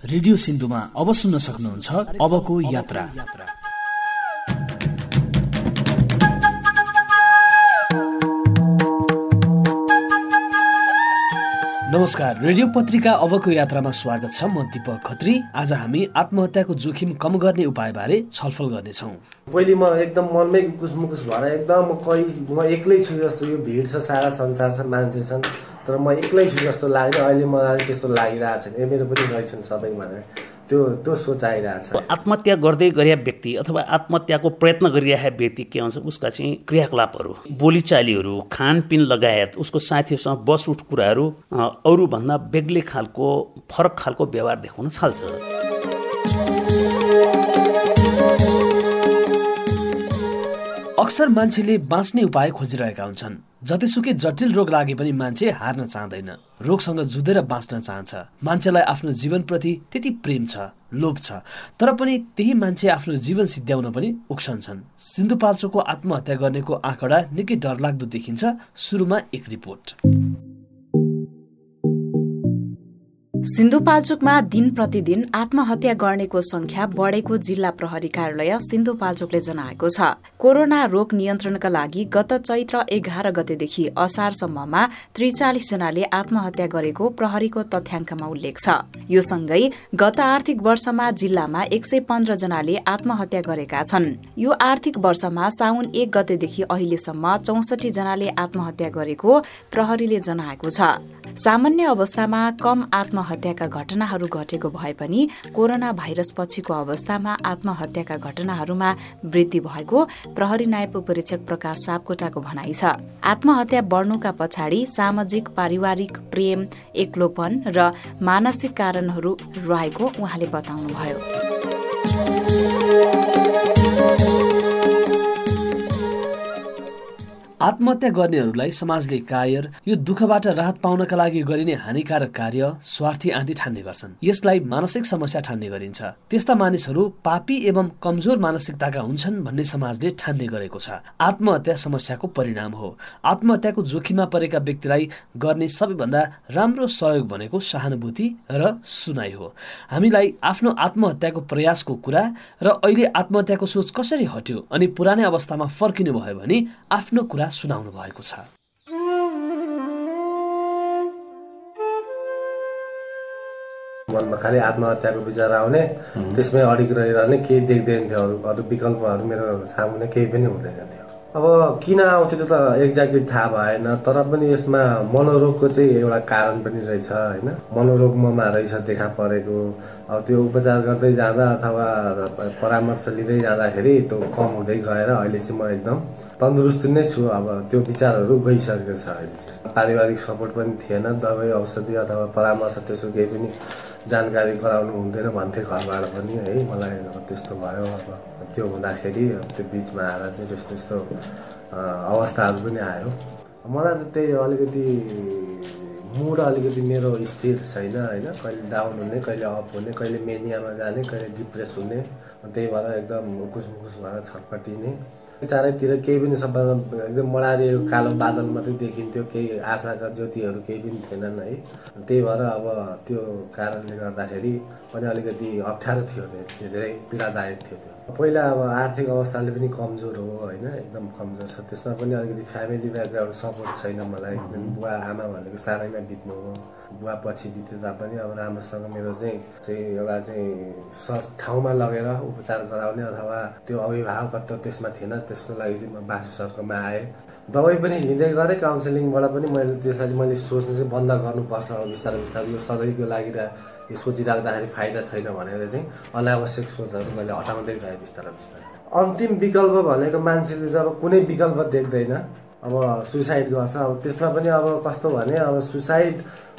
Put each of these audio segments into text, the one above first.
Radio सिन्धुमा अब सुन्न सक्नुहुन्छ अबको यात्रा। नमस्कार रेडियो पत्रिका अबको यात्रामा स्वागत छ। म दिपक खत्री। आज हामी आत्महत्याको जोखिम कम गर्ने उपायबारे छलफल गर्नेछौँ। पहिले म एकदम मनमै मुकुस भएर एकदम म कै म एक्लै छु जस्तो यो भिड छ सारा संसार छ मान्छे छन्। तर म एक्लै छु जस्तो लाग्यो अहिले मलाई त्यस्तो लागिरहेको छैन। ए मेरो पनि रहेछन् सबै भनेर। त्यो त्यो सोच आइरहेछ। आत्महत्या गर्दै गरेका व्यक्ति अथवा आत्महत्याको प्रयत्न गरिरहेका व्यक्ति के हुन्छ उसका चाहिँ क्रियाकलापहरू बोलीचालीहरू खानपिन लगायत उसको साथीहरूसँग बस उठ कुराहरू अरूभन्दा बेग्लै खालको फरक खालको व्यवहार देखाउन थाल्छ। अक्सर मान्छेले बाँच्ने उपाय खोजिरहेका हुन्छन्। जतिसुकै जटिल रोग लागे पनि मान्छे हार्न चाहँदैन। रोगसँग जुधेर बाँच्न चाहन्छ। मान्छेलाई आफ्नो जीवनप्रति त्यति प्रेम छ लोभ छ तर पनि त्यही मान्छे आफ्नो जीवन सिद्ध्याउन पनि उक्सन्छन्। सिन्धुपाल्चोको आत्महत्या गर्नेको आँकडा निकै डरलाग्दो देखिन्छ। सुरुमा एक रिपोर्ट। सिन्धुपाल्चोकमा दिन प्रतिदिन आत्महत्या गर्नेको संख्या बढ़ेको जिल्ला प्रहरी कार्यालय सिन्धुपाल्चोकले जनाएको छ। कोरोना रोग नियन्त्रणका लागि गत चैत्र एघार गतेदेखि असारसम्ममा त्रिचालिस जनाले आत्महत्या गरेको प्रहरीको तथ्याङ्कमा उल्लेख छ। यो सँगै गत आर्थिक वर्षमा जिल्लामा एक सय पन्ध्र जनाले आत्महत्या गरेका छन्। यो आर्थिक वर्षमा साउन एक गतेदेखि अहिलेसम्म चौसठी जनाले आत्महत्या गरेको प्रहरीले जनाएको छ। सामान्य अवस्थामा कम आत्महत्याका घटनाहरू घटेको भए पनि कोरोना भाइरस पछिको अवस्थामा आत्महत्याका घटनाहरूमा वृद्धि भएको प्रहरी नायब उपरीक्षक प्रकाश सापकोटाको भनाइ छ। आत्महत्या बढ्नुका पछाडि सामाजिक पारिवारिक प्रेम एक्लोपन र मानसिक कारणहरू रहेको उहाँले बताउनुभयो। आत्महत्या गर्नेहरूलाई समाजले कायर यो दुःखबाट राहत पाउनका लागि गरिने हानिकारक कार्य स्वार्थी आदि ठान्ने गर्छन्। यसलाई मानसिक समस्या ठान्ने गरिन्छ। त्यस्ता मानिसहरू पापी एवं कमजोर मानसिकताका हुन्छन् भन्ने समाजले ठान्ने गरेको छ। आत्महत्या समस्याको परिणाम हो। आत्महत्याको जोखिममा परेका व्यक्तिलाई गर्ने सबैभन्दा राम्रो सहयोग भनेको सहानुभूति र सुनाइ हो। हामीलाई आफ्नो आत्महत्याको प्रयासको कुरा र अहिले आत्महत्याको सोच कसरी हट्यो अनि पुरानै अवस्थामा फर्किनु भयो भने आफ्नो कुरा सुनाउनु भएको छ। मनमा खालि आत्महत्याको विचार आउने त्यसमै अडिक रहिरहने केही देख्दैन थियो अरू अरू विकल्पहरू मेरो सामुने केही पनि हुँदैन थियो। अब किन आउँथ्यो त्यो त एक्ज्याक्टली थाहा भएन तर पनि यसमा मनोरोगको चाहिँ एउटा कारण पनि रहेछ होइन? मनोरोग ममा रहेछ देखा परेको। अब त्यो उपचार गर्दै जाँदा अथवा परामर्श लिँदै जाँदाखेरि त्यो कम हुँदै गएर अहिले चाहिँ म एकदम तन्दुरुस्त नै छु। अब त्यो विचारहरू गइसकेको छ अहिले चाहिँ। पारिवारिक सपोर्ट पनि थिएन दबाई औषधि अथवा परामर्श त्यसो केही पनि जानकारी गराउनु हुँदैन भन्थे घरबाट पनि है। मलाई त्यस्तो भयो। अब त्यो हुँदाखेरि त्यो बिचमा आएर चाहिँ त्यस्तो त्यस्तो अवस्थाहरू पनि आयो। मलाई त त्यही अलिकति मुड अलिकति मेरो स्थिर छैन होइन। कहिले डाउन हुने कहिले अप हुने कहिले मेनियामा जाने कहिले डिप्रेस हुने। त्यही भएर एकदम मुकुस मुकुस भएर छटपटिने चारैतिर केही पनि सबैमा एकदम मडारिएको कालो बादल मात्रै देखिन्थ्यो केही आशाका ज्योतिहरू केही पनि थिएनन् है। त्यही भएर अब त्यो कारणले गर्दाखेरि पनि अलिकति अप्ठ्यारो थियो धेरै पीडादायक थियो त्यो। पहिला अब आर्थिक अवस्थाले पनि कमजोर हो होइन एकदम कमजोर छ। त्यसमा पनि अलिकति फ्यामिली ब्याकग्राउन्ड सपोर्ट छैन मलाई। बुवा आमा भनेको सानैमा बित्नु हो। बुवा पछि बिते तापनि अब राम्रोसँग मेरो चाहिँ चाहिँ एउटा चाहिँ ठाउँमा लगेर उपचार गराउने अथवा त्यो अभिभावकत्व त्यसमा थिएन। त्यसको लागि चाहिँ म बासु सरकोमा आएँ। दबाई पनि लिँदै गरेँ काउन्सिलिङबाट पनि मैले त्यसलाई मैले सोच्नु चाहिँ बन्द गर्नुपर्छ बिस्तारै बिस्तारै। यो सधैँको लागि यो सोचिराख्दाखेरि फाइदा छैन भनेर चाहिँ अनावश्यक सोचहरू मैले हटाउँदै गएँ बिस्तारै बिस्तारै। अन्तिम विकल्प भनेको मान्छेले चाहिँ अब कुनै विकल्प देख्दैन अब सुसाइड गर्छ। अब त्यसमा पनि अब कस्तो भने अब सुसाइड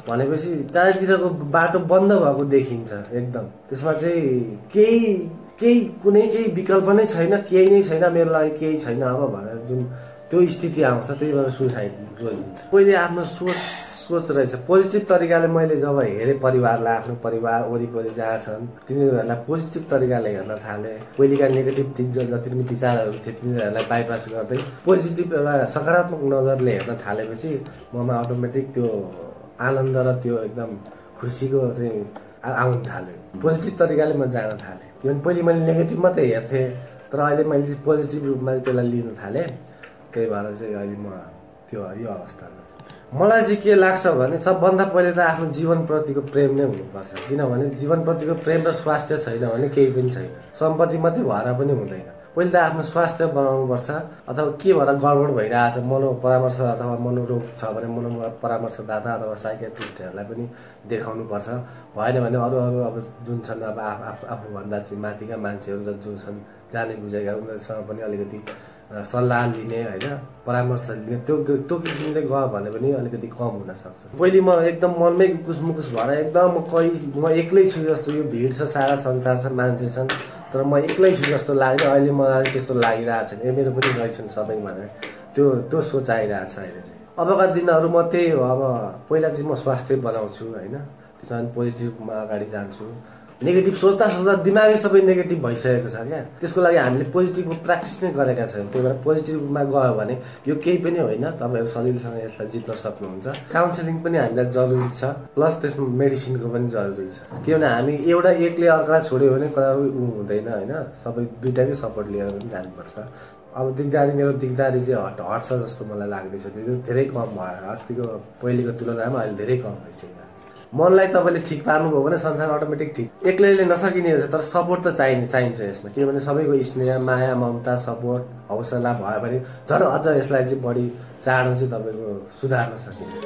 भनेपछि चारैतिरको बाटो बन्द भएको देखिन्छ एकदम। त्यसमा चाहिँ केही केही कुनै केही विकल्प नै छैन केही नै छैन मेरो लागि केही छैन अब भनेर जुन त्यो स्थिति आउँछ त्यही भएर सुसाइड रोजिन्छ। पहिले आफ्नो सोच सोच रहेछ। पोजिटिभ तरिकाले मैले जब हेरेँ परिवारलाई आफ्नो परिवार वरिपरि जहाँ छन् तिनीहरूलाई पोजिटिभ तरिकाले हेर्न थालेँ। पहिलेका नेगेटिभ थिङ्क जति पनि विचारहरू थिए तिनीहरूलाई बाइपास गर्दै पोजिटिभ एउटा सकारात्मक नजरले हेर्न थालेपछि ममा अटोमेटिक त्यो आनन्द र त्यो एकदम खुसीको चाहिँ आउन थाल्यो। पोजिटिभ तरिकाले म जान थालेँ। किनभने पहिले मैले नेगेटिभ मात्रै हेर्थेँ तर अहिले मैले पोजिटिभ रूपमा त्यसलाई लिन थालेँ। त्यही भएर चाहिँ अहिले म त्यो यो अवस्थामा छु। मलाई चाहिँ के लाग्छ भने सबभन्दा पहिले त आफ्नो जीवनप्रतिको प्रेम नै हुनुपर्छ। किनभने जीवनप्रतिको प्रेम र स्वास्थ्य छैन भने केही पनि छैन। सम्पत्ति मात्रै भएर पनि हुँदैन। पहिले त आफ्नो स्वास्थ्य बनाउनुपर्छ अथवा के भएर गडबड भइरहेछ मनो परामर्श अथवा मनोरोग छ भने मनो परामर्शदाता अथवा साइकेट्रिस्टहरूलाई पनि देखाउनुपर्छ भएन भने अरू अरू अब जुन छन् अब आफ आफ आफूभन्दा चाहिँ माथिका मान्छेहरू ज- छन् जाने बुझेका उनीहरूसँग पनि अलिकति सल्लाह लिने होइन परामर्श लिने त्यो त्यो किसिमले गयो भने पनि अलिकति कम हुनसक्छ पहिले म एकदम मनमै कुस मुकुस भएर एकदम म कहीँ म एक्लै छु जस्तो यो भिड छ सारा संसार छ मान्छे छन् तर म एक्लै छु जस्तो लाग्यो अहिले मलाई त्यस्तो लागिरहेको छैन। ए मेरो पनि रहेछन् सबै भनेर। त्यो त्यो सोच आइरहेको छ अहिले चाहिँ। अबका दिनहरू म त्यही हो। अब पहिला चाहिँ म स्वास्थ्य बनाउँछु होइन? त्यसमा पोजिटिभमा अगाडि जान्छु। नेगेटिभ सोच्दा सोच्दा दिमागै सबै नेगेटिभ भइसकेको छ क्या। त्यसको लागि हामीले पोजिटिभको प्र्याक्टिस नै गरेका छैनौँ। त्यही भएर पोजिटिभमा गयो भने यो केही पनि होइन तपाईँहरू सजिलोसँग यसलाई जित्न सक्नुहुन्छ। काउन्सिलिङ पनि हामीलाई जरुरी छ प्लस त्यसमा मेडिसिनको पनि जरुरी छ। किनभने हामी एउटा एकले अर्कालाई छोड्यो भने कहिले ऊ हुँदैन होइन। सबै दुइटाकै सपोर्ट लिएर पनि जानुपर्छ। अब दिगदारी मेरो दिगदारी चाहिँ हट हट्छ जस्तो मलाई लाग्दैछ। त्यो चाहिँ धेरै कम भयो। अस्तिको पहिलेको तुलनामा अहिले धेरै कम भइसक्यो। मनलाई तपाईँले ठिक पार्नुभयो भने संसार अटोमेटिक ठिक। एक्लैले नसकिने रहेछ तर सपोर्ट त चाहिने चाहिन्छ यसमा। किनभने सबैको स्नेह माया ममता सपोर्ट हौसला भयो भने झन् अझ यसलाई चाहिँ बढी चाँडो चाहिँ तपाईँको सुधार्न सकिन्छ।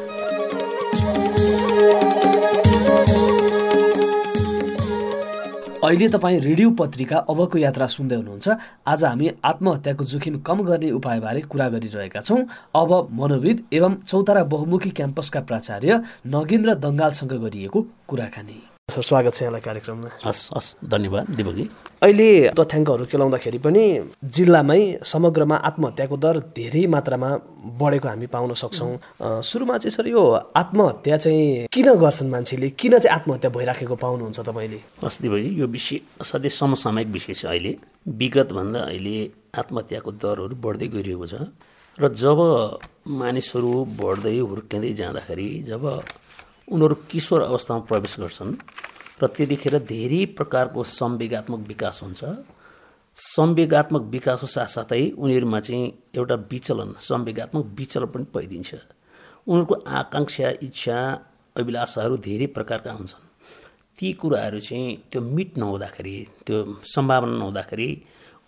अहिले तपाईँ रेडियो पत्रिका अबको यात्रा सुन्दै हुनुहुन्छ। आज हामी आत्महत्याको जोखिम कम गर्ने उपायबारे कुरा गरिरहेका छौँ। अब मनोविद एवं चौतारा बहुमुखी क्याम्पसका प्राचार्य नगेन्द्र दङ्गालसँग गरिएको कुराकानी। सर स्वागत छ यहाँलाई कार्यक्रममा। हस् हस् धन्यवाद दिपकजी। अहिले तथ्याङ्कहरू केलाउँदाखेरि पनि जिल्लामै समग्रमा आत्महत्याको दर धेरै मात्रामा बढेको हामी पाउन सक्छौँ। सुरुमा चाहिँ सर यो आत्महत्या चाहिँ किन गर्छन् मान्छेले? किन चाहिँ आत्महत्या भइराखेको पाउनुहुन्छ तपाईँले? हस् दिपकजी यो विषय असाध्यै समसामयिक विषय छ अहिले। विगतभन्दा अहिले आत्महत्याको दरहरू बढ्दै गइरहेको छ। र जब मानिसहरू बढ्दै हुर्किँदै जाँदाखेरि जब उनीहरू किशोर अवस्थामा प्रवेश गर्छन् र त्यतिखेर धेरै प्रकारको संवेगात्मक विकास हुन्छ। संवेगात्मक विकासको साथसाथै उनीहरूमा चाहिँ एउटा विचलन संवेगात्मक विचलन पनि भइदिन्छ। उनीहरूको आकाङ्क्षा इच्छा अभिलाषाहरू धेरै प्रकारका हुन्छन्। ती कुराहरू चाहिँ त्यो मिट नहुँदाखेरि त्यो सम्भावना नहुँदाखेरि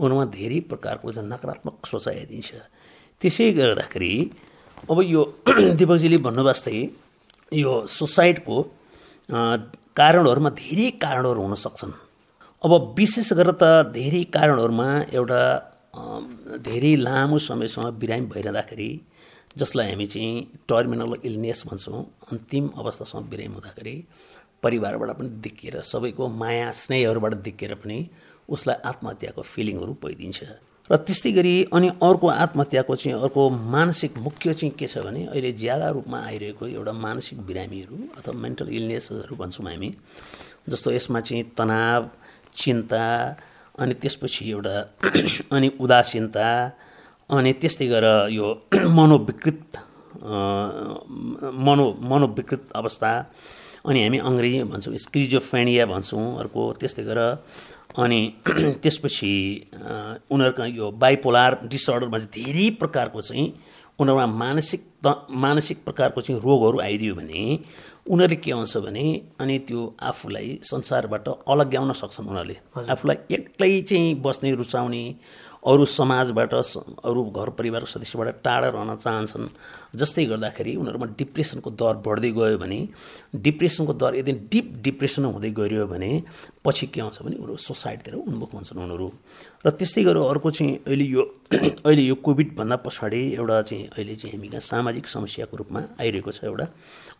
उनीहरूमा धेरै प्रकारको चाहिँ नकारात्मक सोचाइ आइदिन्छ। त्यसै गर्दाखेरि अब यो दिपकजीले भन्नुभयो जस्तै यो सुसाइडको कारणहरूमा धेरै कारणहरू हुन सक्छन्। अब विशेष गरेर त धेरै कारणहरूमा एउटा धेरै लामो समयसम्म बिरामी भइरहँदाखेरि जसलाई हामी चाहिँ टर्मिनल इलनेस भन्छौँ अन्तिम अवस्थासम्म बिरामी हुँदाखेरि परिवारबाट पनि दिक्किएर सबैको माया स्नेहहरूबाट दिक्किएर पनि उसलाई आत्महत्याको फिलिङहरू भइदिन्छ। र त्यस्तै गरी अनि अर्को आत्महत्याको चाहिँ अर्को मानसिक मुख्य चाहिँ के छ भने अहिले ज्यादा रूपमा आइरहेको एउटा मानसिक बिरामीहरू अथवा मेन्टल इलनेसेसहरू भन्छौँ हामी जस्तो यसमा चाहिँ तनाव चिन्ता अनि त्यसपछि एउटा अनि उदासीनता अनि त्यस्तै गरेर यो मनोविकृत मनो मनोविकृत अवस्था अनि हामी अङ्ग्रेजी भन्छौँ स्क्रिजोफेनिया भन्छौँ अर्को त्यस्तै गरेर अनि त्यसपछि उनीहरूका यो बाइपोलार डिसअर्डरमा चाहिँ धेरै प्रकारको चाहिँ उनीहरूमा मानसिक त मानसिक प्रकारको चाहिँ रोगहरू आइदियो भने उनीहरूले के हुन्छ भने अनि त्यो आफूलाई संसारबाट अलग्याउन सक्छन् उनीहरूले। आफूलाई एक्लै चाहिँ बस्ने रुचाउने अरू समाजबाट अरू घर परिवारको सदस्यबाट टाढा रहन चाहन्छन्। जस्तै गर्दाखेरि उनीहरूमा डिप्रेसनको दर बढ्दै गयो भने डिप्रेसनको दर यदि डिप डिप्रेसन हुँदै गइरह्यो भने पछि के आउँछ भने उनीहरू सोसाइटीतिर उन्मुख हुन्छन् उनीहरू। र त्यस्तै गरेर अर्को चाहिँ अहिले यो अहिले यो कोभिडभन्दा पछाडि एउटा चाहिँ अहिले चाहिँ हामी कहाँ सामाजिक समस्याको रूपमा आइरहेको छ एउटा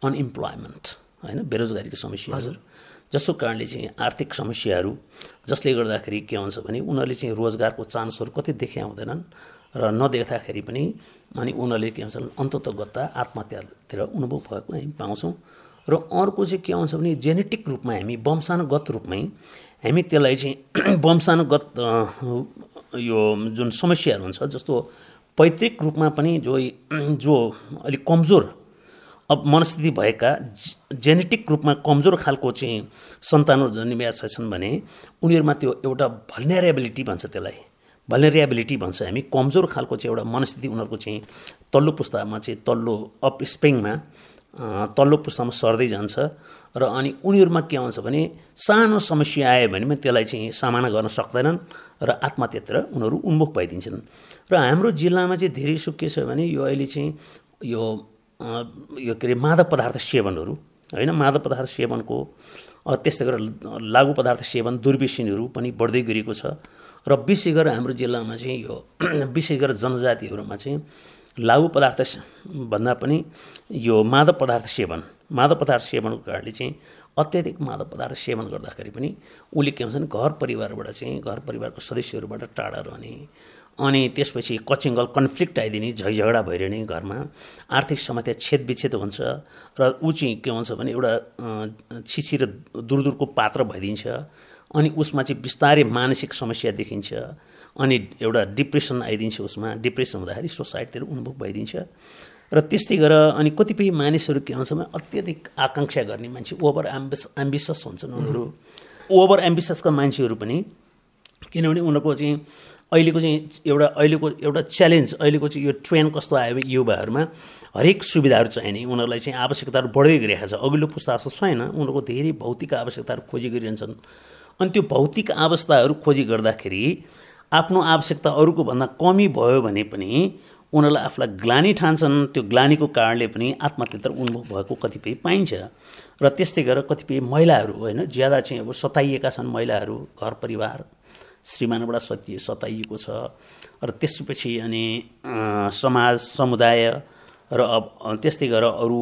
अनइम्प्लोइमेन्ट होइन बेरोजगारीको समस्याहरू। जसको कारणले चाहिँ आर्थिक समस्याहरू जसले गर्दाखेरि के हुन्छ भने उनीहरूले चाहिँ रोजगारको चान्सहरू कति देखे आउँदैनन् र नदेख्दाखेरि पनि अनि उनीहरूले के भन्छन् अन्तत गत्ता आत्महत्यातिर अनुभव भएको हामी पाउँछौँ। र अर्को चाहिँ के आउँछ भने जेनेटिक रूपमा हामी वंशानुगत रूपमै हामी त्यसलाई चाहिँ वंशानुगत यो जुन समस्याहरू हुन्छ जस्तो पैतृक रूपमा पनि जो जो अलिक कमजोर अब मनस्थिति भएका जेनेटिक रूपमा कमजोर खालको चाहिँ सन्तानहरू जन्मिएका छन् भने उनीहरूमा त्यो एउटा भल्नेरेबिलिटी भन्छ त्यसलाई। भल्नेरियाबिलिटी भन्छ। हामी कमजोर खालको चाहिँ एउटा मनस्थिति उनीहरूको चाहिँ तल्लो पुस्तामा चाहिँ तल्लो अप स्प्रिङमा तल्लो पुस्तामा सर्दै जान्छ र अनि उनीहरूमा के हुन्छ भने सानो समस्या आयो भने पनि त्यसलाई चाहिँ सामना गर्न सक्दैनन् र आत्महत्यातिर उनीहरू उन्मुख भइदिन्छन्। र हाम्रो जिल्लामा चाहिँ धेरै सो के छ भने यो अहिले चाहिँ यो यो के अरे मादक पदार्थ सेवनहरू होइन मादक पदार्थ सेवनको त्यस्तै गरेर लागु पदार्थ सेवन दुर्व्यसनीहरू पनि बढ्दै गएको छ र विशेष गरेर हाम्रो जिल्लामा चाहिँ यो विशेष गरेर जनजातिहरूमा चाहिँ लागु पदार्थ भन्दा पनि यो मादक पदार्थ सेवन मादक पदार्थ सेवनको कारणले चाहिँ अत्याधिक मादक पदार्थ सेवन गर्दाखेरि पनि उसले के हुन्छ भने घर परिवारबाट चाहिँ घर परिवारको सदस्यहरूबाट टाढा रहने अनि त्यसपछि कचिङ्गल कन्फ्लिक्ट आइदिने झैझगडा भइरहने घरमा। आर्थिक समस्या छेद विच्छेद हुन्छ र ऊ चाहिँ के हुन्छ भने एउटा छिछि र दूर दूरको पात्र भइदिन्छ। अनि उसमा चाहिँ बिस्तारै मानसिक समस्या देखिन्छ। अनि एउटा डिप्रेसन आइदिन्छ उसमा। डिप्रेसन हुँदाखेरि सोसाइटीतिर उन्मुख भइदिन्छ। र त्यस्तै गरेर अनि कतिपय मानिसहरू के हुन्छ भने अत्यधिक आकाङ्क्षा गर्ने मान्छे ओभर एम्बिस एम्बिसस हुन्छन् उनीहरू। ओभर एम्बिससका मान्छेहरू पनि किनभने उनीहरूको चाहिँ अहिलेको चाहिँ एउटा अहिलेको एउटा च्यालेन्ज अहिलेको चाहिँ यो ट्रेन्ड कस्तो आयो युवाहरूमा हरेक सुविधाहरू चाहिने उनीहरूलाई चाहिँ आवश्यकताहरू बढ्दै गइरहेको छ। अघिल्लो पुस्ता जस्तो छैन उनीहरूको धेरै भौतिक आवश्यकताहरू खोजी गरिरहन्छन्। अनि त्यो भौतिक अवस्थाहरू खोजी गर्दाखेरि आफ्नो आवश्यकता अरूको भन्दा कमी भयो भने पनि उनीहरूलाई आफूलाई ग्लानी ठान्छन्। त्यो ग्लानीको कारणले पनि आत्महत्यातिर उन्मुख भएको कतिपय पाइन्छ। र त्यस्तै गरेर कतिपय महिलाहरू होइन ज्यादा चाहिँ अब सताइएका छन् महिलाहरू घर परिवार। श्रीमानबाट सति सताइएको छ। र त्यसपछि अनि समाज समुदाय र अब त्यस्तै गरेर अरू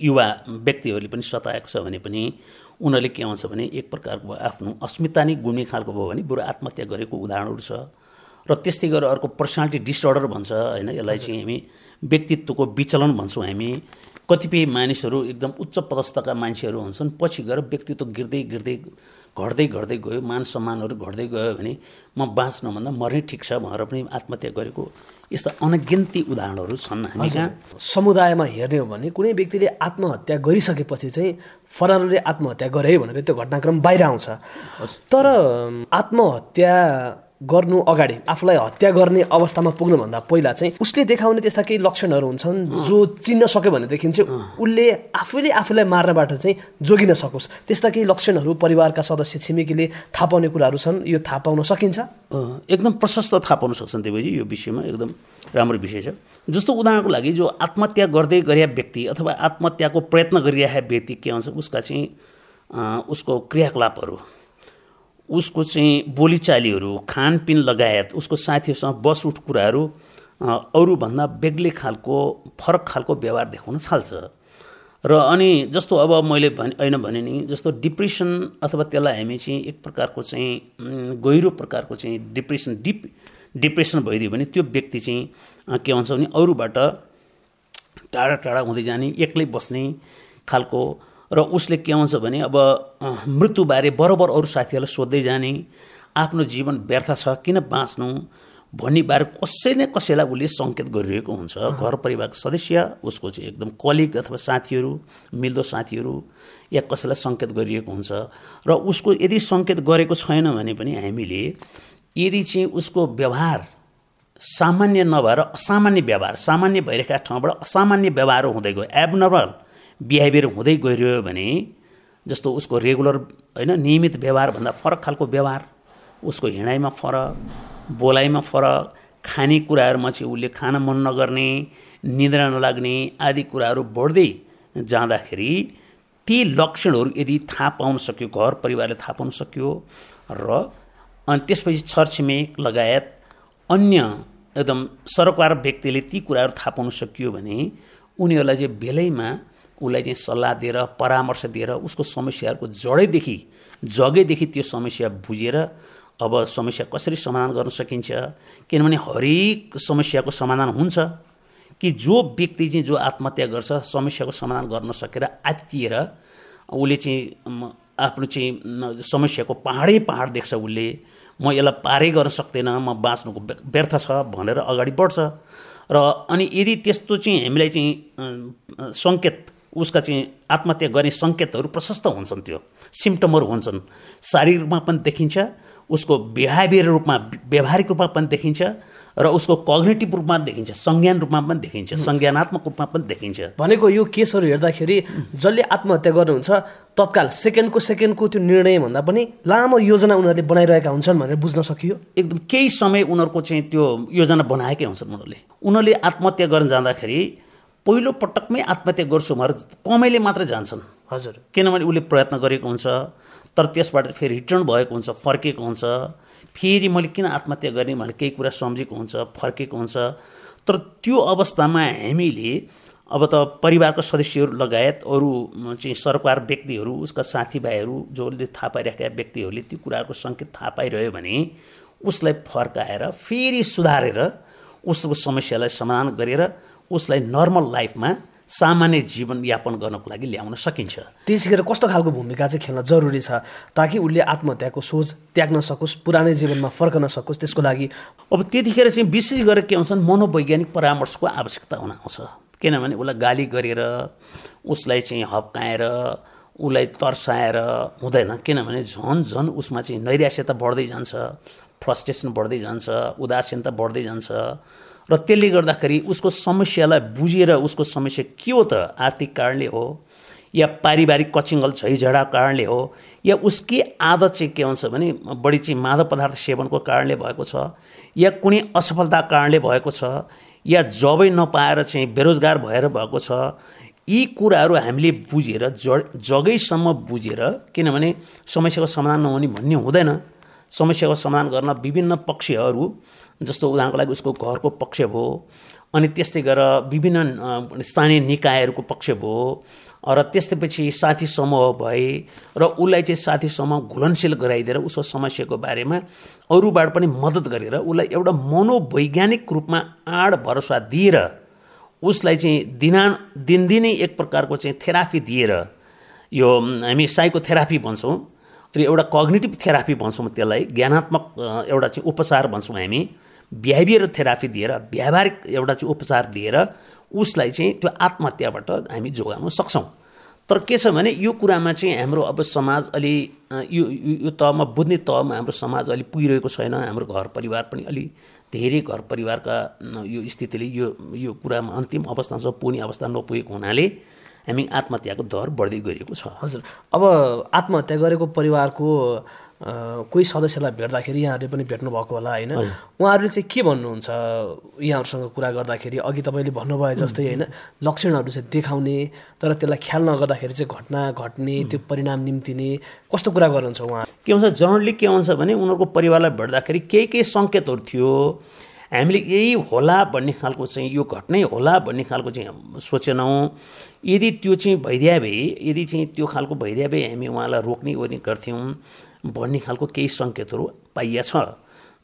युवा व्यक्तिहरूले पनि सताएको छ भने पनि उनीहरूले के आउँछ भने एक प्रकारको आफ्नो अस्मिता नै गुम्ने खालको भयो भने बरु आत्महत्या गरेको उदाहरणहरू छ। र त्यस्तै गरेर अर्को पर्सनालिटी डिसअर्डर भन्छ होइन? यसलाई चाहिँ हामी व्यक्तित्वको विचलन भन्छौँ हामी। कतिपय मानिसहरू एकदम उच्च पदस्थका मान्छेहरू हुन्छन् पछि गएर व्यक्तित्व गिर्दै गिर्दै घट्दै घट्दै गयो मान सम्मानहरू घट्दै गयो भने म बाँच्नुभन्दा मर्नै ठिक छ भनेर पनि आत्महत्या गरेको यस्ता अनगिन्ती उदाहरणहरू छन् हामी कहाँ? समुदायमा हेर्ने हो भने कुनै व्यक्तिले आत्महत्या गरिसकेपछि चाहिँ फलानुले आत्महत्या गरे भनेर त्यो घटनाक्रम बाहिर आउँछ। तर आत्महत्या गर्नु अगाडि आफूलाई हत्या गर्ने अवस्थामा पुग्नुभन्दा पहिला चाहिँ उसले देखाउने त्यस्ता केही लक्षणहरू हुन्छन् जो चिन्न सक्यो भनेदेखि चाहिँ उसले आफैले आफूलाई मार्नबाट चाहिँ जोगिन सकोस्। त्यस्ता केही लक्षणहरू परिवारका सदस्य छिमेकीले थाहा पाउने कुराहरू छन् यो थाहा पाउन सकिन्छ। एकदम प्रशस्त थाहा पाउन सक्छन् देवीजी यो विषयमा एकदम राम्रो विषय छ। जस्तो उदाहरणको लागि जो आत्महत्या गर्दै गरेका व्यक्ति अथवा आत्महत्याको प्रयत्न गरिरहेका व्यक्ति के हुन्छ उसका चाहिँ उसको क्रियाकलापहरू। उसको चाहिँ बोलीचालीहरू खानपिन लगायत उसको साथीहरूसँग बसउठ कुराहरू अरूभन्दा बेग्लै खालको फरक खालको व्यवहार देखाउन थाल्छ। र अनि जस्तो अब मैले भने होइन भने नि जस्तो डिप्रेसन अथवा त्यसलाई हामी चाहिँ एक प्रकारको चाहिँ गहिरो प्रकारको चाहिँ डिप्रेसन डिप डिप्रेसन भइदियो भने त्यो व्यक्ति चाहिँ के भन्छ भने अरूबाट टाढा टाढा हुँदै जाने एक्लै बस्ने खालको र उसले के आउँछ भने अब मृत्युबारे बरोबर अरू साथीहरूलाई सोध्दै जाने आफ्नो जीवन व्यर्थ छ किन बाँच्नु भन्ने बारे कसै न कसैलाई उसले सङ्केत गरिरहेको हुन्छ। घर परिवारको सदस्य उसको चाहिँ एकदम कलिग अथवा साथीहरू मिल्दो साथीहरू या कसैलाई सङ्केत गरिएको हुन्छ। र उसको यदि सङ्केत गरेको छैन भने पनि हामीले यदि चाहिँ उसको व्यवहार सामान्य नभएर असामान्य व्यवहार सामान्य भइरहेका ठाउँबाट असामान्य व्यवहार हुँदै गयो एबनर्मल बिहेभियर हुँदै गइरह्यो भने जस्तो उसको रेगुलर होइन नियमित व्यवहारभन्दा फरक खालको व्यवहार उसको हिँडाइमा फरक बोलाइमा फरक खानेकुराहरूमा चाहिँ उसले खान मन नगर्ने निद्रा नलाग्ने आदि कुराहरू बढ्दै जाँदाखेरि ती लक्षणहरू यदि थाहा पाउन सक्यो घर परिवारले थाहा पाउन सक्यो र अनि त्यसपछि छरछिमेक लगायत अन्य एकदम सरकार व्यक्तिले ती कुराहरू थाहा पाउन सकियो भने उनीहरूलाई चाहिँ बेलैमा उसलाई चाहिँ सल्लाह दिएर परामर्श दिएर उसको समस्याहरूको जडैदेखि जगैदेखि त्यो समस्या बुझेर अब समस्या कसरी समाधान गर्न सकिन्छ किनभने हरेक समस्याको समाधान हुन्छ कि जो व्यक्ति चाहिँ जो आत्महत्या गर्छ समस्याको समाधान गर्न सकेर आत्तिएर उसले चाहिँ आफ्नो चाहिँ समस्याको पहाडै पहाड देख्छ उसले म यसलाई पारै गर्न सक्दैन म बाँच्नुको व्यर्थ छ भनेर अगाडि बढ्छ। र अनि यदि त्यस्तो चाहिँ हामीलाई चाहिँ सङ्केत उसका चाहिँ आत्महत्या गर्ने सङ्केतहरू प्रशस्त हुन्छन् त्यो। सिम्टमहरू हुन्छन्। शारीरिक रूपमा पनि देखिन्छ उसको बिहेभियर रूपमा व्यवहारिक रूपमा पनि देखिन्छ र उसको कग्नेटिभ रूपमा देखिन्छ संज्ञान रूपमा पनि देखिन्छ संज्ञानात्मक रूपमा पनि देखिन्छ। भनेको यो केसहरू हेर्दाखेरि जसले आत्महत्या गर्नुहुन्छ तत्काल सेकेन्डको सेकेन्डको त्यो निर्णय भन्दा पनि लामो योजना उनीहरूले बनाइरहेका हुन्छन् भनेर बुझ्न सकियो? एकदम केही समय उनीहरूको चाहिँ त्यो योजना बनाएकै हुन्छन् उनीहरूले। उनीहरूले आत्महत्या गर्न जाँदाखेरि पहिलो पटकमै आत्महत्या गर्छु भनेर कमैले मात्रै जान्छन्। हजुर। किनभने उसले प्रयत्न गरेको हुन्छ तर त्यसबाट फेरि रिटर्न भएको हुन्छ फर्केको हुन्छ। फेरि मैले किन आत्महत्या गर्ने भनेर केही कुरा सम्झेको हुन्छ फर्केको हुन्छ। तर त्यो अवस्थामा हामीले अब त परिवारको सदस्यहरू लगायत अरू चाहिँ सरकार व्यक्तिहरू उसका साथीभाइहरू जसले थाहा पाइरहेका व्यक्तिहरूले त्यो कुराहरूको सङ्केत थाहा पाइरह्यो भने उसलाई फर्काएर फेरि सुधारेर उसको समस्यालाई समाधान गरेर उसलाई नर्मल लाइफमा सामान्य जीवनयापन गर्नको लागि ल्याउन सकिन्छ। त्यतिखेर कस्तो खालको भूमिका चाहिँ खेल्न जरुरी छ ताकि उसले आत्महत्याको सोच त्याग्न सकोस् पुरानै जीवनमा फर्कन सकोस् त्यसको लागि अब त्यतिखेर चाहिँ विशेष गरेर के हुन्छन् मनोवैज्ञानिक परामर्शको आवश्यकता हुन आउँछ। किनभने उसलाई गाली गरेर उसलाई चाहिँ हप्काएर उसलाई तर्साएर हुँदैन। किनभने झन् झन् उसमा चाहिँ नैराश्यता बढ्दै जान्छ फ्रस्ट्रेसन बढ्दै जान्छ उदासीनता बढ्दै जान्छ। र त्यसले गर्दाखेरि उसको समस्यालाई बुझेर उसको समस्या के हो त? आर्थिक कारणले हो या पारिवारिक कचिङ्गल झैझडा कारणले हो या उसकी आदत चाहिँ के हुन्छ भने बढी चाहिँ मादक पदार्थ सेवनको कारणले भएको छ या कुनै असफलता कारणले भएको छ या जबै नपाएर चाहिँ बेरोजगार भएर भएको छ यी कुराहरू हामीले बुझेर ज जगैसम्म बुझेर किनभने समस्याको समाधान नहुने भन्ने हुँदैन। समस्याको समाधान गर्न विभिन्न पक्षहरू जस्तो उदाहरणको लागि उसको घरको पक्ष भयो अनि त्यस्तै गरेर विभिन्न स्थानीय निकायहरूको पक्ष भयो र त्यस्तैपछि साथी समूह भए र उसलाई चाहिँ साथी समूह घुलनशील गराइदिएर उसको समस्याको बारेमा अरूबाट पनि मद्दत गरेर उसलाई एउटा मनोवैज्ञानिक रूपमा आड भरोसा दिएर उसलाई चाहिँ दिना दिनदिनै एक प्रकारको चाहिँ थेरापी दिएर यो हामी साइको थेरापी भन्छौँ र एउटा कग्नेटिभ थेरापी भन्छौँ त्यसलाई ज्ञानात्मक एउटा चाहिँ उपचार भन्छौँ हामी। बिहेभियर थेरापी दिएर व्यावहारिक एउटा चाहिँ उपचार दिएर उसलाई चाहिँ त्यो आत्महत्याबाट हामी जोगाउन सक्छौँ। तर के छ भने यो कुरामा चाहिँ हाम्रो अब समाज अलि यो यो तहमा बुझ्ने तहमा हाम्रो समाज अलि पुगिरहेको छैन। हाम्रो घर परिवार पनि अलि धेरै घर परिवारका यो स्थितिले यो यो कुरामा अन्तिम अवस्थामा पुग्ने अवस्था नपुगेको हुनाले हामी आत्महत्याको दर बढ्दै गइरहेको छ। हजुर। अब आत्महत्या गरेको परिवारको कोही सदस्यलाई भेट्दाखेरि यहाँहरूले पनि भेट्नुभएको होला होइन? उहाँहरूले चाहिँ के भन्नुहुन्छ यहाँहरूसँग कुरा गर्दाखेरि? अघि तपाईँले भन्नुभयो जस्तै होइन? लक्षणहरू चाहिँ देखाउने तर त्यसलाई ख्याल नगर्दाखेरि चाहिँ घटना घट्ने त्यो परिणाम निम्तिने कस्तो कुरा गर्नुहुन्छ उहाँ? के हुन्छ जनरली के हुन्छ भने उनीहरूको परिवारलाई भेट्दाखेरि केही केही सङ्केतहरू थियो। हामीले यही होला भन्ने खालको चाहिँ यो घटनै होला भन्ने खालको चाहिँ सोचेनौँ। यदि त्यो चाहिँ भइदिया भए यदि चाहिँ त्यो खालको भइदिया भए हामी उहाँलाई रोक्ने ओर्ने गर्थ्यौँ भन्ने खालको केही सङ्केतहरू पाइया छ।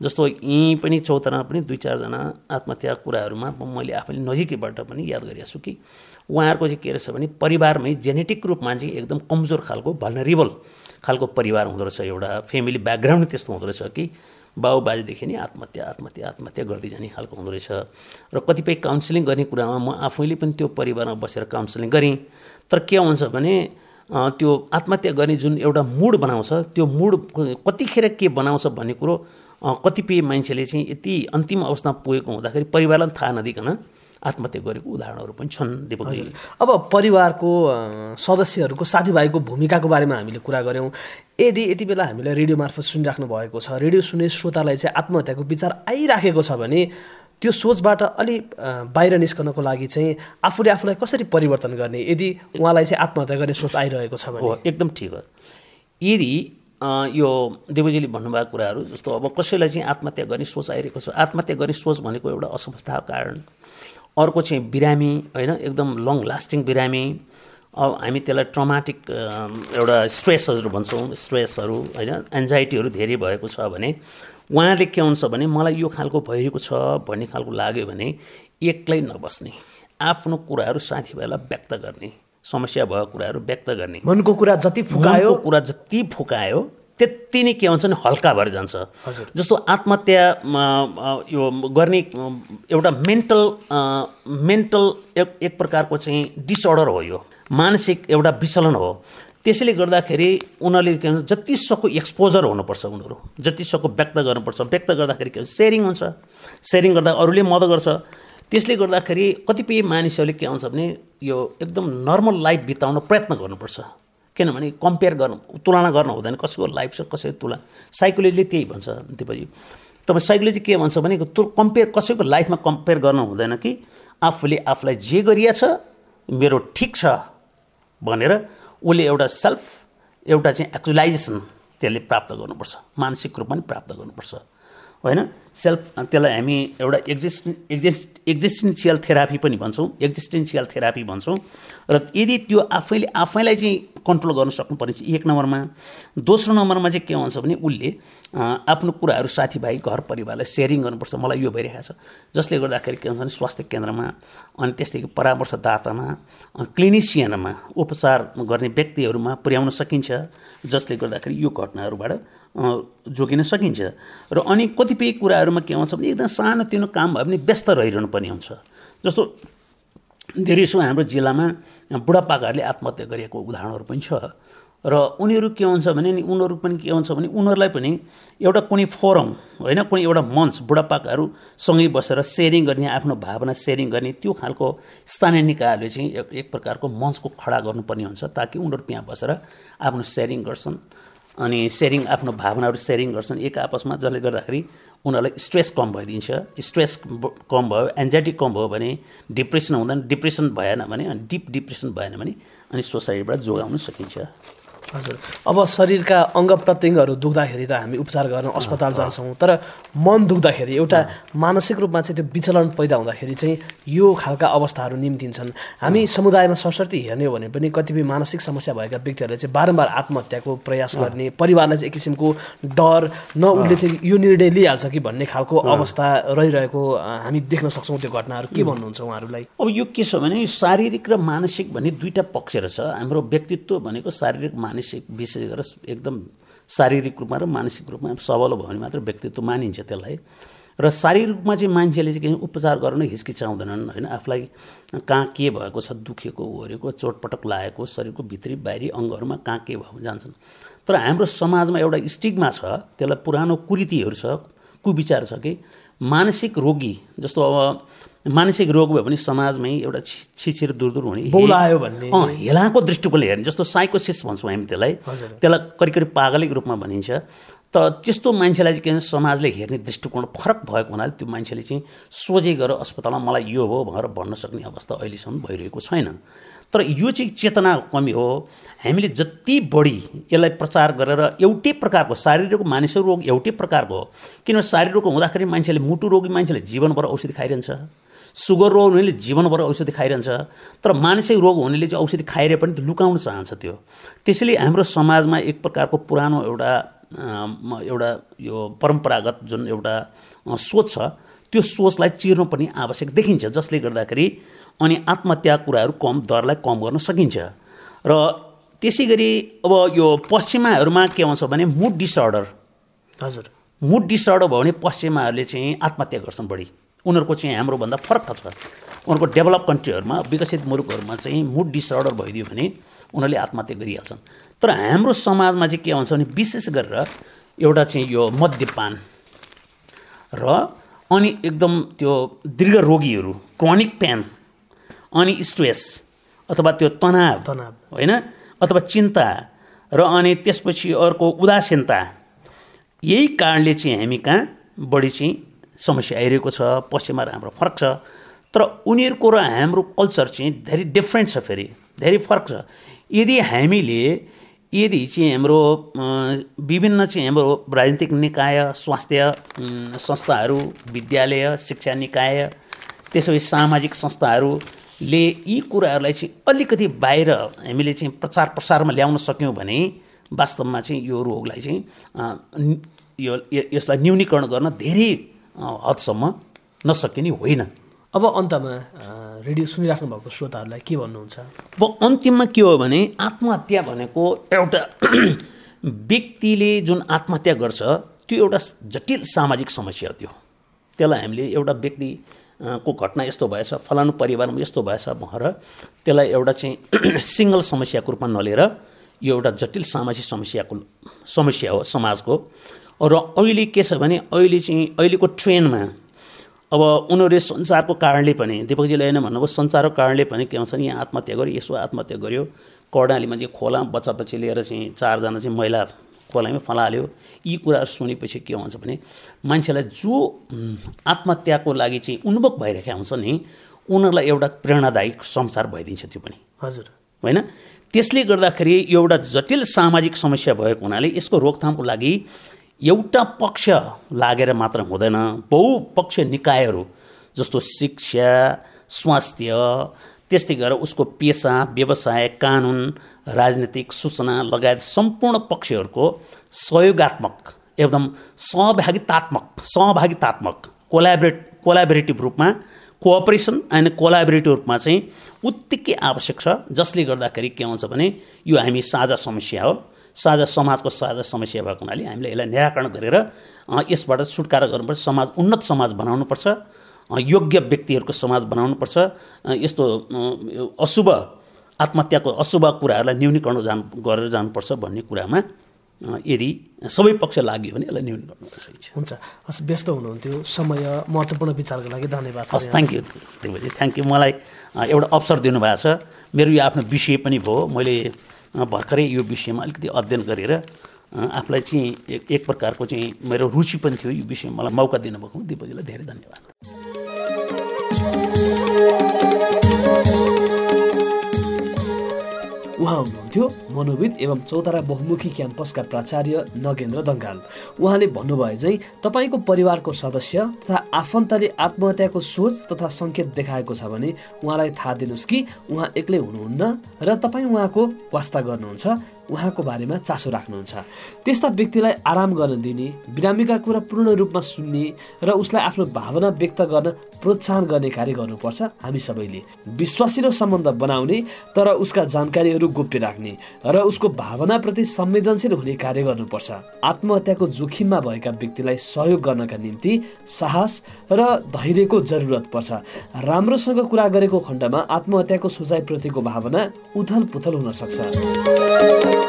जस्तो यहीँ पनि चौतारामा पनि दुई चारजना आत्महत्या कुराहरूमा मैले आफैले नजिकैबाट पनि याद गरिरहेको छु कि उहाँहरूको चाहिँ के रहेछ भने परिवारमै जेनेटिक रूपमा चाहिँ एकदम कमजोर खालको भल्नरिबल खालको परिवार हुँदो रहेछ। एउटा फ्यामिली ब्याकग्राउन्ड त्यस्तो हुँदो रहेछ कि बाउ बाजेदेखि नै आत्महत्या आत्महत्या आत्महत्या गर्दै जाने खालको हुँदो रहेछ। र कतिपय काउन्सिलिङ गर्ने कुरामा म आफैले पनि त्यो परिवारमा बसेर काउन्सिलिङ गरेँ। तर के हुन्छ भने त्यो आत्महत्या गर्ने जुन एउटा मुड बनाउँछ त्यो मुड कतिखेर के बनाउँछ भन्ने कुरो कतिपय मान्छेले चाहिँ यति अन्तिम अवस्थामा पुगेको हुँदाखेरि परिवारलाई थाहा नदिकन आत्महत्या गरेको उदाहरणहरू पनि छन् दिपकजी अब परिवारको सदस्यहरूको साथीभाइको भूमिकाको बारेमा हामीले कुरा गऱ्यौँ। यदि यति बेला हामीलाई रेडियो मार्फत सुनिराख्नु भएको छ रेडियो सुन्ने श्रोतालाई चाहिँ आत्महत्याको विचार आइराखेको छ भने त्यो सोचबाट अलि बाहिर निस्कनको लागि चाहिँ आफूले आफूलाई कसरी परिवर्तन गर्ने यदि उहाँलाई चाहिँ आत्महत्या गर्ने सोच आइरहेको छ भने? एकदम ठिक हो। यदि यो देवजीले भन्नुभएको कुराहरू जस्तो अब कसैलाई चाहिँ आत्महत्या गर्ने सोच आइरहेको छ आत्महत्या गर्ने सोच भनेको एउटा असफलताको कारण। अर्को चाहिँ बिरामी होइन एकदम लङ लास्टिङ बिरामी। अब हामी त्यसलाई ट्रमाटिक एउटा स्ट्रेसहरू भन्छौँ स्ट्रेसहरू होइन एन्जाइटीहरू धेरै भएको छ भने उहाँले के हुन्छ भने मलाई यो खालको भइरहेको छ भन्ने खालको लाग्यो भने एक्लै नबस्ने आफ्नो कुराहरू साथीभाइलाई व्यक्त गर्ने समस्या भएको कुराहरू व्यक्त गर्ने। मनको कुरा जति फुकायो। कुरा जति फुकायो त्यति नै के हुन्छ भने हल्का भएर जान्छ। जस्तो आत्महत्या यो गर्ने एउटा मेन्टल मेन्टल एक एक प्रकारको चाहिँ डिसअर्डर हो यो। मानसिक एउटा विचलन हो। त्यसैले गर्दाखेरि उनीहरूले के भन्छ जति सक्दो एक्सपोजर हुनुपर्छ उनीहरू। जति सक्दो व्यक्त गर्नुपर्छ। व्यक्त गर्दाखेरि के भन्छ सेयरिङ हुन्छ। सेयरिङ गर्दा अरूले मद्दत गर्छ। त्यसले गर्दाखेरि कतिपय मानिसहरूले के आउँछ भने यो एकदम नर्मल लाइफ बिताउन प्रयत्न गर्नुपर्छ। किनभने कम्पेयर गर्नु तुलना गर्नु हुँदैन कसैको लाइफ छ कसैको तुलना। साइकोलोजीले त्यही भन्छ त्यसपछि तपाईँ साइकोलोजी के भन्छ भने त्यो कम्पेयर कसैको लाइफमा कम्पेयर गर्नु हुँदैन कि आफूले आफूलाई जे गरिया छ मेरो ठिक छ भनेर उसले एउटा सेल्फ एउटा चाहिँ एक्चुलाइजेसन त्यसले प्राप्त गर्नुपर्छ। मानसिक रूपमा पनि प्राप्त गर्नुपर्छ। होइन? सेल्फ त्यसलाई हामी एउटा एक्जिस्ट एक्जिस्ट एक्जिस्टेन्सियल थेरापी पनि भन्छौँ। एक्जिस्टेन्सियल थेरापी भन्छौँ। र यदि त्यो आफैले आफैलाई चाहिँ कन्ट्रोल गर्न सक्नुपर्ने चाहिँ एक नम्बरमा दोस्रो नम्बरमा चाहिँ के हुन्छ भने उसले आफ्नो कुराहरू साथीभाइ घर परिवारलाई सेयरिङ गर्नुपर्छ। मलाई यो भइरहेको छ। जसले गर्दाखेरि के हुन्छ भने स्वास्थ्य केन्द्रमा अनि त्यस्तै परामर्शदातामा क्लिनिसियनमा उपचार गर्ने व्यक्तिहरूमा पुर्याउन सकिन्छ। जसले गर्दाखेरि यो घटनाहरूबाट जोगिन सकिन्छ। र अनि कतिपय कुराहरूमा के आउँछ भने एकदम सानोतिनो काम भयो भने व्यस्त रहिरहनु पर्ने हुन्छ। जस्तो धेरै सो हाम्रो जिल्लामा बुढापाकाहरूले आत्महत्या गरेको उदाहरणहरू पनि छ। र उनीहरू के हुन्छ भने नि उनीहरू पनि के हुन्छ भने उनीहरूलाई पनि एउटा कुनै फोरम होइन कुनै एउटा मञ्च बुढापाकाहरू सँगै बसेर सेयरिङ गर्ने आफ्नो भावना सेयरिङ गर्ने त्यो खालको स्थानीय निकायहरूले चाहिँ एक प्रकारको मञ्चको खडा गर्नुपर्ने हुन्छ ताकि उनीहरू त्यहाँ बसेर आफ्नो सेयरिङ गर्छन्। अनि सेयरिङ आफ्नो भावनाहरू सेयरिङ गर्छन्। एक आपसमा जसले गर्दाखेरि उनीहरूलाई स्ट्रेस कम भइदिन्छ। स्ट्रेस कम भयो एन्जाइटी कम भयो भने डिप्रेसन हुँदैन। डिप्रेसन भएन भने अनि डिप डिप्रेसन भएन भने अनि सोसाइटीबाट जोगाउन सकिन्छ। हजुर। अब शरीरका अङ्ग प्रत्यङ्गहरू दुख्दाखेरि त हामी उपचार गर्न अस्पताल जान्छौँ तर मन दुख्दाखेरि एउटा मानसिक रूपमा चाहिँ त्यो विचलन पैदा हुँदाखेरि चाहिँ यो खालका अवस्थाहरू निम्तिन्छन्। हामी समुदायमा सरस्वती हेर्ने हो भने पनि कतिपय मानसिक समस्या भएका व्यक्तिहरूले चाहिँ बारम्बार आत्महत्याको प्रयास गर्ने परिवारलाई चाहिँ एक किसिमको डर न उसले चाहिँ यो निर्णय लिइहाल्छ कि भन्ने खालको अवस्था रहिरहेको हामी देख्न सक्छौँ त्यो घटनाहरू। के भन्नुहुन्छ उहाँहरूलाई? अब यो के छ भने शारीरिक र मानसिक भन्ने दुईवटा पक्ष रहेछ। हाम्रो व्यक्तित्व भनेको शारीरिक मानसिक मानसिक विशेष गरेर एकदम शारीरिक रूपमा र मानसिक रूपमा सबल भयो भने मात्र व्यक्तित्व मानिन्छ त्यसलाई। र शारीरिक रूपमा चाहिँ मान्छेले चाहिँ उपचार गर्न हिचकिचाउँदैनन् होइन? आफूलाई कहाँ के भएको छ दुखेको ओरेको चोटपटक लागेको शरीरको भित्री बाहिरी अङ्गहरूमा कहाँ के भयो जान्छन्। तर हाम्रो समाजमा एउटा स्टिगमा छ त्यसलाई पुरानो कुरीतिहरू छ कुविचार छ कि मानसिक रोगी जस्तो अब मानसिक रोग भयो भने समाजमै एउटा छिछिर दूर दूर हुने बोलायो भन्ने। हेलाको दृष्टिकोणले हेर्ने जस्तो साइकोसिस भन्छौँ हामी त्यसलाई। त्यसलाई करिब करिब पागलिक रूपमा भनिन्छ। त त्यस्तो मान्छेलाई चाहिँ के भन्छ समाजले हेर्ने दृष्टिकोण फरक भएको हुनाले त्यो मान्छेले चाहिँ सोझै गरेर अस्पतालमा मलाई यो हो भनेर भन्न सक्ने अवस्था अहिलेसम्म भइरहेको छैन। तर यो चाहिँ चेतना कमी हो। हामीले जति बढी यसलाई प्रचार गरेर एउटै प्रकारको शारीरिक मानिसको रोग एउटै प्रकारको हो किनभने शारीरिक रोग हुँदाखेरि मान्छेले मुटु रोगी मान्छेले जीवनभर औषधि खाइरहन्छ। सुगर रोग हुनेले जीवनभर औषधि खाइरहन्छ तर मानसिक रोग हुनेले चाहिँ औषधि खाइरहे पनि लुकाउन चाहन्छ त्यो। त्यसैले हाम्रो समाजमा एक प्रकारको पुरानो एउटा एउटा यो परम्परागत जुन एउटा सोच छ त्यो सोचलाई चिर्नु पनि आवश्यक देखिन्छ जसले गर्दाखेरि अनि आत्महत्या कुराहरू कम दरलाई कम गर्न सकिन्छ। र त्यसै गरी अब यो पश्चिमाहरूमा के आउँछ भने मुड डिसअर्डर। हजुर। मुड डिसअर्डर भयो भने पश्चिमाहरूले चाहिँ आत्महत्या गर्छन् बढी। उनीहरूको चाहिँ हाम्रोभन्दा फरक छ। उनीहरूको डेभलप कन्ट्रीहरूमा विकसित मुलुकहरूमा चाहिँ मुड डिसअर्डर भइदियो भने उनीहरूले आत्महत्या गरिहाल्छन्। तर हाम्रो समाजमा चाहिँ के हुन्छ भने विशेष गरेर एउटा चाहिँ यो मद्यपान र अनि एकदम त्यो दीर्घ रोगीहरू क्रोनिक पेन अनि स्ट्रेस अथवा त्यो तनाव तनाव। होइन? अथवा चिन्ता र अनि त्यसपछि अर्को उदासीनता यही कारणले चाहिँ हामी कहाँ बढी चाहिँ समस्या आइरहेको छ पश्चिममा र हाम्रो फरक छ। तर उनीहरूको र हाम्रो कल्चर चाहिँ धेरै डिफ्रेन्ट छ फेरि धेरै फरक छ। यदि हामीले यदि चाहिँ हाम्रो विभिन्न चाहिँ हाम्रो राजनीतिक निकाय स्वास्थ्य संस्थाहरू विद्यालय शिक्षा निकाय त्यसो सामाजिक संस्थाहरूले यी कुराहरूलाई चाहिँ अलिकति बाहिर हामीले चाहिँ प्रचार प्रसारमा ल्याउन सक्यौँ भने वास्तवमा चाहिँ यो रोगलाई चाहिँ यो यसलाई न्यूनीकरण गर्न धेरै हदसम्म नसकिने होइन। अब अन्तमा रेडियो सुनिराख्नु भएको श्रोताहरूलाई के भन्नुहुन्छ? अब अन्तिममा के हो भने आत्महत्या भनेको एउटा व्यक्तिले जुन आत्महत्या गर्छ त्यो एउटा जटिल सामाजिक समस्या हो त्यो। त्यसलाई हामीले एउटा व्यक्ति को घटना यस्तो भएछ फलानु परिवारमा यस्तो भएछ भनेर त्यसलाई एउटा चाहिँ सिङ्गल समस्याको रूपमा नलिएर यो एउटा जटिल सामाजिक समस्याको समस्या हो समाजको। र अहिले के छ भने अहिले चाहिँ अहिलेको ट्रेनमा अब उनीहरूले संसारको कारणले पनि दिपकजीले होइन भन्नुभयो संसारको कारणले पनि के भन्छ यहाँ आत्महत्या गर्यो यसो आत्महत्या गर्यो। कर्णालीमा चाहिँ खोला बच्चा बच्ची लिएर चाहिँ चारजना चाहिँ महिला खोलामै फलाल्यो। यी कुराहरू सुनेपछि के हुन्छ भने मान्छेलाई जो आत्महत्याको लागि चाहिँ उन्मुख भइरहेका हुन्छ नि उनीहरूलाई एउटा प्रेरणादायी संसार भइदिन्छ त्यो पनि। हजुर। होइन? त्यसले गर्दाखेरि एउटा जटिल सामाजिक समस्या भएको हुनाले यसको रोकथामको लागि एउटा पक्ष लागेर मात्र हुँदैन बहुपक्ष निकायहरू जस्तो शिक्षा स्वास्थ्य त्यस्तै गरेर उसको पेसा व्यवसाय कानुन राजनीतिक सूचना लगायत सम्पूर्ण पक्षहरूको सहयोगात्मक एकदम सहभागितात्मक सहभागितात्मक कोलाबरेट कोलाबरेटिभ रूपमा कोअपरेसन एन्ड कोलाबरेटिभ रूपमा चाहिँ उत्तिकै आवश्यक छ जसले गर्दाखेरि के हुन्छ भने यो हामी साझा समस्या हो। साझा समाजको साझा समस्या भएको हुनाले हामीले यसलाई निराकरण गरेर यसबाट छुटकारा गर्नुपर्छ। समाज उन्नत समाज बनाउनुपर्छ। योग्य व्यक्तिहरूको समाज बनाउनुपर्छ। यस्तो अशुभ आत्महत्याको अशुभ कुराहरूलाई न्यूनीकरण जानु गरेर जानुपर्छ भन्ने कुरामा यदि सबै पक्ष लाग्यो भने यसलाई न्यूनीकरण गर्न हुन्छ। हस् व्यस्त हुनुहुन्थ्यो। समय महत्त्वपूर्ण विचारको लागि धन्यवाद हस् थ्याङ्क यू देवजी थ्याङ्क यू मलाई एउटा अवसर दिनुभएको छ। मेरो यो आफ्नो विषय पनि भयो। मैले भर्खरै यो विषयमा अलिकति अध्ययन गरेर आफूलाई चाहिँ एक एक प्रकारको चाहिँ मेरो रुचि पनि थियो। यो विषयमा मलाई मौका दिनुभएको दिपजीलाई धेरै धन्यवाद। उहाँ हुनुहुन्थ्यो। मनोविद एवं चौतारा बहुमुखी क्याम्पसका प्राचार्य नगेन्द्र दङ्गाल। उहाँले भन्नुभए चाहिँ तपाईँको परिवारको सदस्य तथा आफन्तले आत्महत्याको सोच तथा सङ्केत देखाएको छ भने उहाँलाई थाहा दिनुहोस् कि उहाँ एक्लै हुनुहुन्न र तपाईँ उहाँको वास्ता गर्नुहुन्छ। उहाँको बारेमा चासो राख्नुहुन्छ। त्यस्ता व्यक्तिलाई आराम गर्न दिने बिरामीका कुरा पूर्ण रूपमा सुन्ने र उसलाई आफ्नो भावना व्यक्त गर्न प्रोत्साहन गर्ने कार्य गर्नुपर्छ हामी सबैले। विश्वासिलो सम्बन्ध बनाउने तर उसका जानकारीहरू गोप्य राख्ने र उसको भावनाप्रति संवेदनशील हुने कार्य गर्नुपर्छ। आत्महत्याको जोखिममा भएका व्यक्तिलाई सहयोग गर्नका निम्ति साहस र धैर्यको जरुरत पर्छ। राम्रोसँग कुरा गरेको खण्डमा आत्महत्याको सोचाइप्रतिको भावना उथल पुथल हुन सक्छ।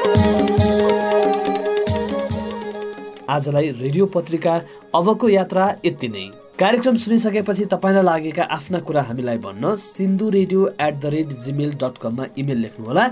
आजलाई रेडियो पत्रिका अबको यात्रा यति नै। कार्यक्रम सुनिसकेपछि तपाईँलाई लागेका आफ्ना कुरा हामीलाई भन्न Sindhu radio at the rate Gmail dot कममा इमेल लेख्नुहोला।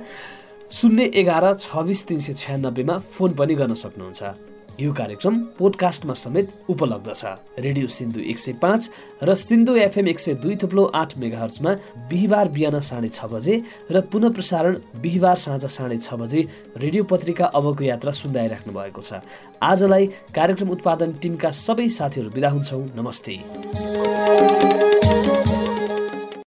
शून्य एघार छब्बिस तिन सय छ्यानब्बेमा फोन पनि गर्न सक्नुहुन्छ। यो कार्यक्रम पोडकास्टमा समेत उपलब्ध छ। रेडियो सिन्धु एक सय पाँच र सिन्धु एफएम एक सय दुई थुप्लो आठ मेगाहर्चमा बिहिबार बिहान साढे छ बजे र पुनः प्रसारण बिहिबार साँझ साढे छ बजे रेडियो पत्रिका अबको यात्रा सुन्दाइराख्नु भएको छ। आजलाई कार्यक्रम उत्पादन टिमका सबै साथीहरू बिदा हुन्छौ। नमस्ते।